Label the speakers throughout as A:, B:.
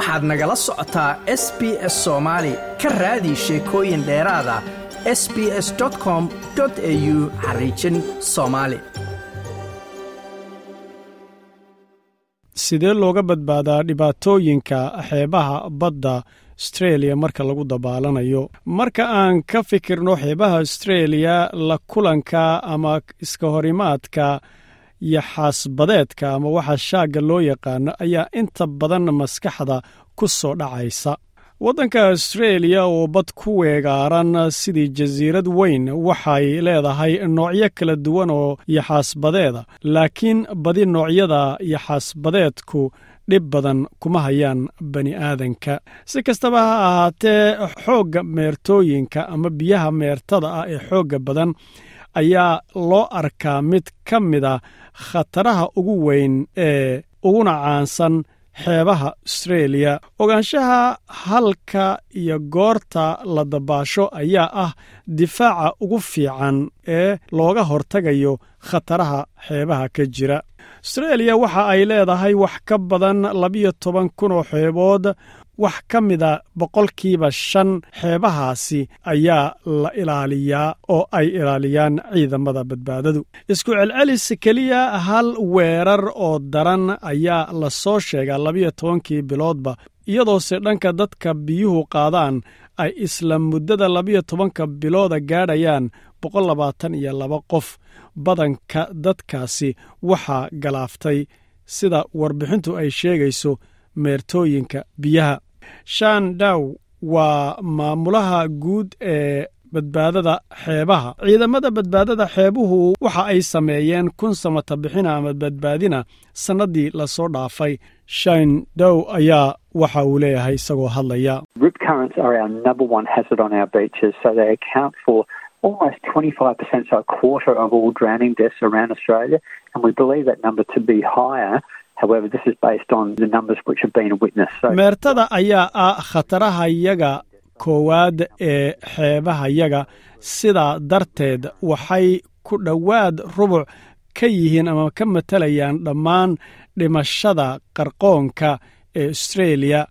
A: waxaad nagala socotaa s b s soomaali ka raadi sheekooyin dheeraada s b s com au xariijin soomaali
B: sidee looga badbaadaa dhibaatooyinka xeebaha badda astreeliya marka lagu dabaalanayo? Marka aan ka fikirno xeebaha astreeliya la kulanka ama iska horimaadka iyo xaasbadeedka ama waxa shaagga loo yaqaano ayaa inta badan maskaxda ku soo dhacaysa. Waddanka astreeliya oo bad ku weegaaran sidii jasiirad weyn waxay leedahay noocyo kala duwan oo yaxaasbadeeda laakiin badi noocyada yaxaasbadeedku dhib badan kuma hayaan bani aadanka. Si kastaba ha ahaatee xoogga meertooyinka ama biyaha meertada ah ee xoogga badan ayaa loo arkaa mid ka mida khataraha ugu weyn ee uguna caansan xeebaha astreeliya ogaanshaha halka iyo goorta la dabaasho ayaa ah difaaca ugu fiican ee looga hortagayo khataraha xeebaha ka jira astreeliya waxa ay leedahay wax ka badan labiyo toban kun oo xeebood. Wax ka mida boqolkiiba shan xeebahaasi ayaa la ilaaliyaa oo ay ilaaliyaan ciidamada badbaadadu. Isku celcelis keliya hal weerar oo daran ayaa la soo sheegaa labiyo tobankii biloodba iyadoose dhanka dadka biyuhu qaadaan ay isla muddada labiyo tobanka bilooda gaadhayaan boqol labaatan iyo laba qof badanka dadkaasi waxaa galaaftay sida warbixintu ay sheegayso meertooyinka biyaha. Shan daw waa maamulaha guud ee badbaadada xeebaha. Ciidamada badbaadada xeebuhu waxa ay sameeyeen kun samata bixina ama badbaadina sannaddii la soo dhaafay. Shan dow ayaa waxa uu leeyahay isagoo hadlaya
C: almost 25%, so a quarter of all drowning deaths around Australia, and we believe that number to be higher. However, this is based on the numbers which have been witnessed.
B: Meertada ayaa ah khatarahayaga koowaad ee xeebahayaga sidaa darteed waxay ku dhowaad rubuc ka yihiin ama ka matalayaan dhammaan dhimashada qarqoonka ee astreeliya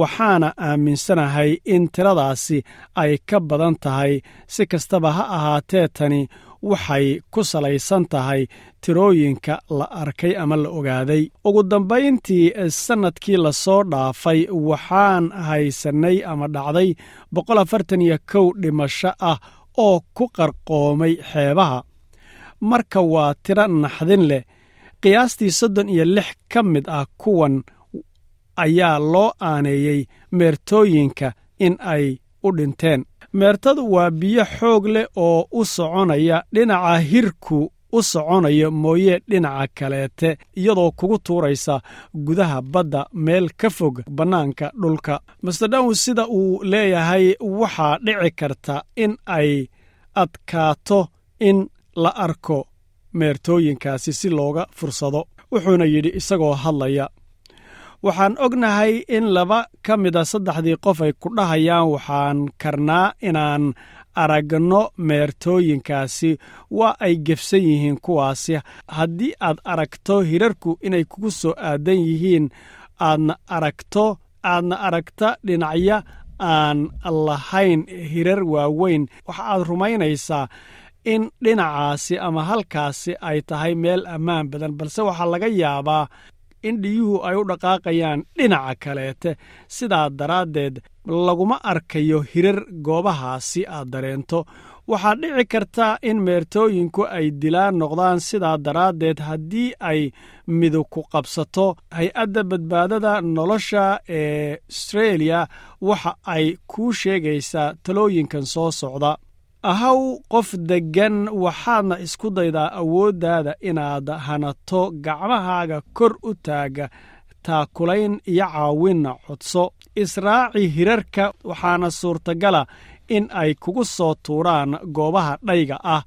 B: waxaana aaminsanahay in tiradaasi ay ka badan tahay si kastaba ha ahaatee tani waxay ku salaysan tahay tirooyinka la arkay ama la ogaaday. Ugu dambayntii sannadkii la soo dhaafay waxaan haysannay ama dhacday boqol afartan iyo kow dhimasho ah oo ku qarqoomay xeebaha. Marka waa tiro naxdin leh qiyaastii soddon iyo lix ka mid ah kuwan ayaa loo aaneeyey meertooyinka in ay u dhinteen. Meertadu waa biyo xoog leh oo u soconaya dhinaca hirku u soconayo mooye dhinaca kaleete iyadoo kugu tuuraysa gudaha badda meel ka fog bannaanka dhulka. Masterdown sida uu leeyahay waxaa dhici karta in ay adkaato in la arko meertooyinkaasi si looga fursado wuxuuna yidhi isagoo hadlaya waxaan ognahay in laba ka mida saddexdii qof ay ku dhahayaan waxaan karnaa inaan aragno meertooyinkaasi. Waa ay gefsan yihiin kuwaasi. Haddii aad aragto hirarku inay kugu soo aadan yihiin aadna aragto aadna aragta dhinacya aan lahayn hirar waaweyn waxa aad rumaynaysaa in dhinacaasi ama halkaasi ay tahay meel ammaan badan. Balse waxaa laga yaabaa in dhiyuhu ay u dhaqaaqayaan dhinaca kaleete. Sidaa daraaddeed laguma arkayo hirar goobahaasi aad dareento. Waxaa dhici karta in meertooyinku ay dilaan noqdaan sidaa daraaddeed haddii ay midug ku qabsato. Hay'adda badbaadada nolosha ee astreeliya waxa ay kuu sheegaysaa talooyinkan soo socda ahaw qof deggan waxaadna isku daydaa awooddaada inaad hanato gacmahaaga kor u taaga taakulayn iyo caawinna codso. Israaci hirarka waxaana suurtagala in ay kugu soo tuuraan goobaha dhayga ah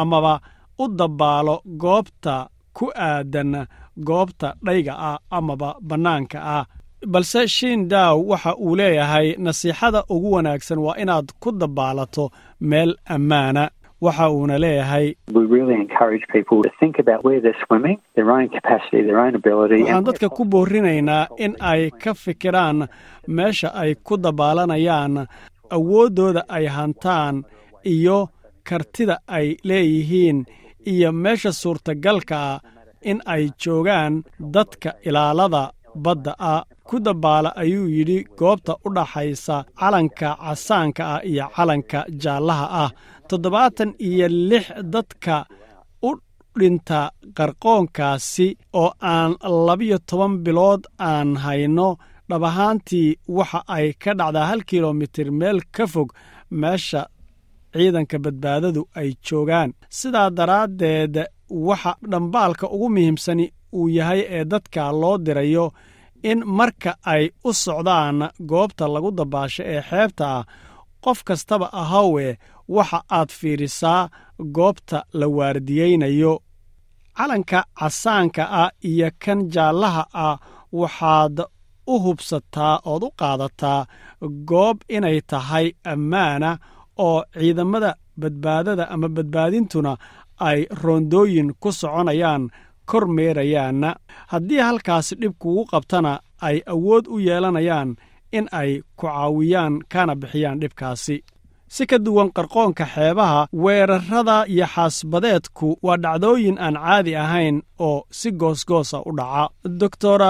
B: amaba u dabbaalo goobta ku aadan goobta dhayga ah amaba bannaanka ah balse shiindaw waxa uu leeyahay nasiixada ugu wanaagsan waa inaad ku dabbaalato meel ammaana. Waxa uuna leeyahay waxaan dadka ku boorinaynaa in ay ka fikiraan meesha ay ku dabaalanayaan awooddooda ay hantaan iyo kartida ay leeyihiin iyo meesha suurtagalka ah in ay joogaan dadka ilaalada badda ah ku dabaala ayuu yidhi goobta u dhaxaysa calanka casaanka ah iyo calanka jaallaha ah. Toddobaatan iyo lix dadka u dhinta qarqoonkaasi oo aan labiyo toban bilood aan hayno dhab ahaantii waxa ay ka dhacdaa hal kilomitir meel ka fog meesha ciidanka badbaadadu ay joogaan. Sidaa daraaddeed waxa dhambaalka ugu muhiimsani uu yahay ee dadka loo dirayo in marka ay u socdaan goobta lagu dabaasho ee xeebta ah qof kastaba ahowe waxa aad fiirisaa goobta la waardiyeynayo calanka casaanka ah iyo kan jaallaha ah waxaad u hubsataa ood u qaadataa goob inay tahay ammaana oo ciidamada badbaadada ama badbaadintuna ay roondooyin ku soconayaan kor meerayaanna haddii halkaasi dhib kugu qabtana ay awood u yeelanayaan in ay ku caawiyaan kana bixiyaan dhibkaasi. Si ka duwan qarqoonka xeebaha weerarrada iyo xaasbadeedku waa dhacdooyin aan caadi ahayn oo si goosgoosa u dhaca. Doctor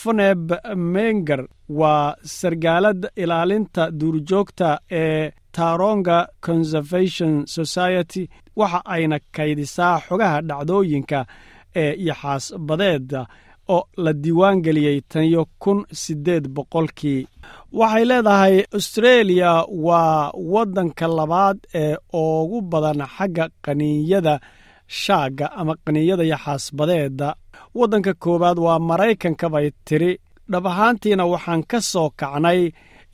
B: foneb menger waa sargaalada ilaalinta duurjoogta ee taronga conservation society waxa ayna kaydisaa xogaha dhacdooyinka ee yaxaasbadeeda oo la diiwaan geliyey taniyo kun siddeed boqolkii. Waxay leedahay austreeliya waa waddanka labaad ee ugu badan xagga qaniinyada shaagga ama qaniinyada yaxaasbadeeda waddanka koowaad waa maraykanka bay tiri. Dhab ahaantiina waxaan ka soo kacnay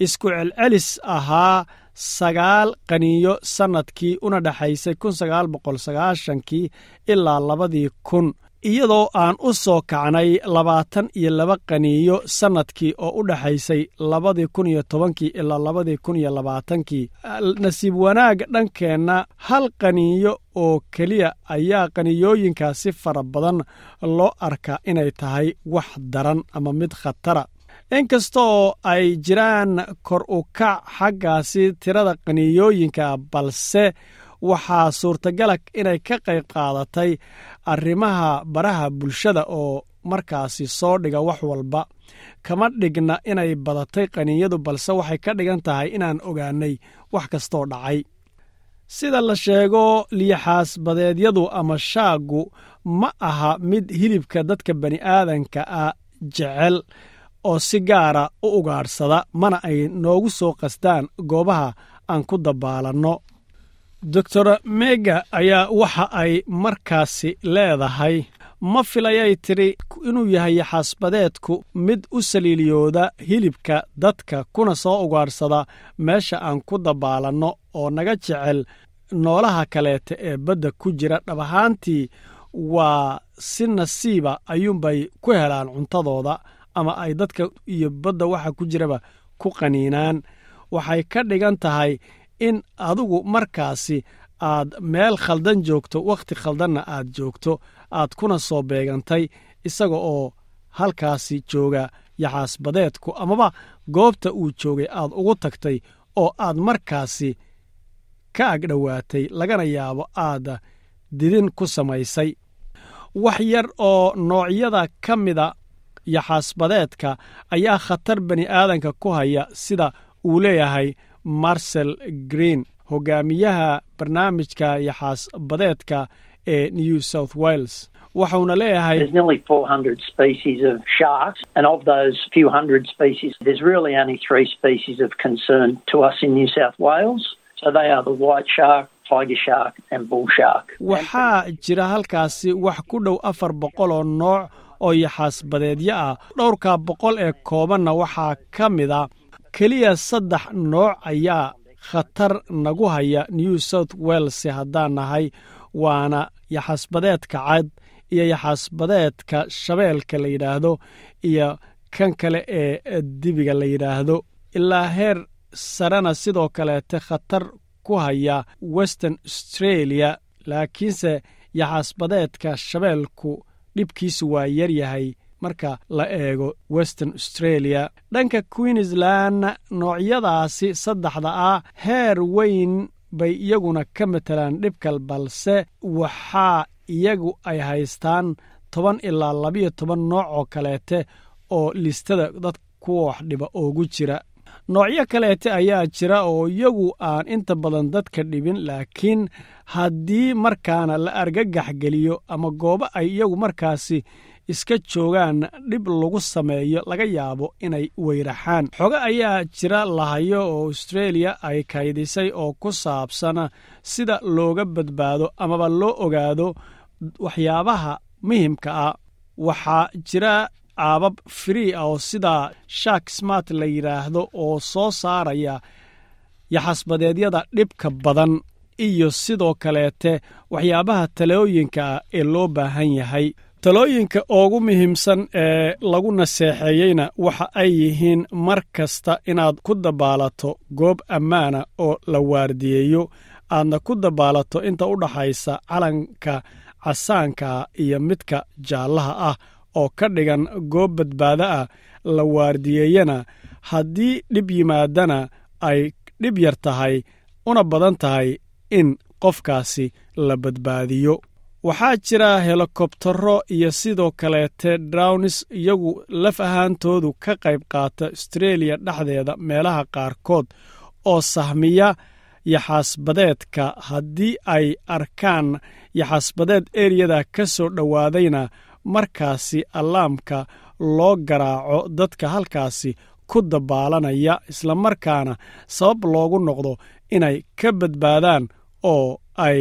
B: isku celcelis ahaa sagaal qaniinyo sannadkii una dhexaysay kun sagaal boqol sagaashankii ilaa labadii kun iyadoo aan u soo kacnay labaatan iyo laba qaniinyo sannadkii oo u dhexaysay labadii kun iyo tobankii ilaa labadii kun iyo labaatankii. Nasiib wanaag dhankeenna hal qaniinyo oo keliya ayaa qaniiyooyinkaa si fara badan loo arkaa inay tahay wax daran ama mid khatara. Inkastoo ay jiraan kor u kac xaggaasi tirada qaniiyooyinka balse waxaa suurtagala inay ka qayb qaadatay arrimaha baraha bulshada oo markaasi soo dhiga wax walba. Kama dhigna inay badatay qaniinyadu balse waxay ka dhigan tahay inaan ogaanay wax kastoo dhacay. Sida la sheego liyaxaas badeedyadu ama shaaggu ma aha mid hilibka dadka bani'aadanka ah jecel oo si gaara u ugaadhsada mana ay noogu soo qastaan goobaha aan ku dabaalanno doctor mega ayaa waxa ay markaasi leedahay. Ma filayay tidhi inuu yahay yaxaasbadeedku mid u saliiliyooda hilibka dadka kuna soo ugaadhsada meesha aan ku dabaalanno oo naga jecel noolaha kaleeta ee badda ku jira. Dhab ahaantii waa si nasiiba ayuunbay ku helaan cuntadooda ama ay dadka iyo badda waxa ku jiraba ku qaniinaan. Waxay ka dhigan tahay in adigu markaasi aad meel khaldan joogto wakhti khaldanna aad joogto aad kuna soo beegantay isaga oo halkaasi jooga yaxaasbadeedku amaba goobta uu joogay aad ugu tagtay oo aad markaasi ka agdhowaatay lagana yaabo aad didin ku samaysay. Wax yar oo noocyada ka mida yaxaasbadeedka ayaa khatar bani aadanka ku haya sida uu leeyahay marsel green hogaamiyaha barnaamijka yaxaasbadeedka ee new south wales waxauna leeyahay waxaa jira halkaasi wax ku dhow afar boqol oo nooc oo yaxaasbadeedyo ah. Dhowrka boqol ee koobanna waxaa ka mida keliya saddex nooc ayaa khatar nagu haya new south wales haddaan nahay waana yaxaasbadeedka cad iyo yaxaasbadeedka shabeelka la yidhaahdo iyo kan kale ee dibiga la yidhaahdo. Ilaa heer sarena sidoo kaleete khatar ku haya western australia laakiinse yaxaasbadeedka shabeelku dhibkiisu waa yaryahay marka la eego western australia. Dhanka queensland noocyadaasi saddexda ah heer weyn bay iyaguna ka matelaan dhibkal balse waxaa iyagu ay haystaan toban ilaa labiyo toban nooc oo kaleete oo listada dad kuwa wax dhiba oogu jira. Noocyo kaleete ayaa jira oo iyagu aan inta badan dadka dhibin laakiin haddii markaana la argagax geliyo ama goobo ay iyagu markaasi iska joogaan dhib lagu sameeyo laga yaabo inay weyraxaan. Xogo ayaa jira lahayo oo australia ay kaydisay oo ku saabsan sida looga badbaado amaba loo ogaado waxyaabaha muhimka ah. Waxaa jira aabab free ah oo sidaa shark smart la yidhaahdo oo soo saaraya yaxasbadeedyada dhibka badan iyo sidoo kaleete waxyaabaha talooyinka ah ee loo baahan yahay talooyinka ugu muhiimsan ee lagu naseexeeyeyna waxa ay yihiin mar kasta inaad ku dabaalato goob ammaana oo la waardiyeeyo. Aadna ku dabaalato inta u dhaxaysa calanka casaankaa iyo midka jaallaha ah oo ka dhigan goob badbaado ah la waardiyeeyana haddii dhib yimaadana ay dhib yar tahay una badan tahay in qofkaasi la badbaadiyo waxaa jira helikobtaro iyo sidoo kaleete drownis iyagu laf ahaantoodu ka qayb qaata austreeliya dhexdeeda meelaha qaarkood oo sahmiya yaxaasbadeedka haddii ay arkaan yaxaasbadeed eriyada ka soo dhowaadayna markaasi allaamka loo garaaco dadka halkaasi ku dabaalanaya islamarkaana sabab loogu noqdo inay ka badbaadaan oo ay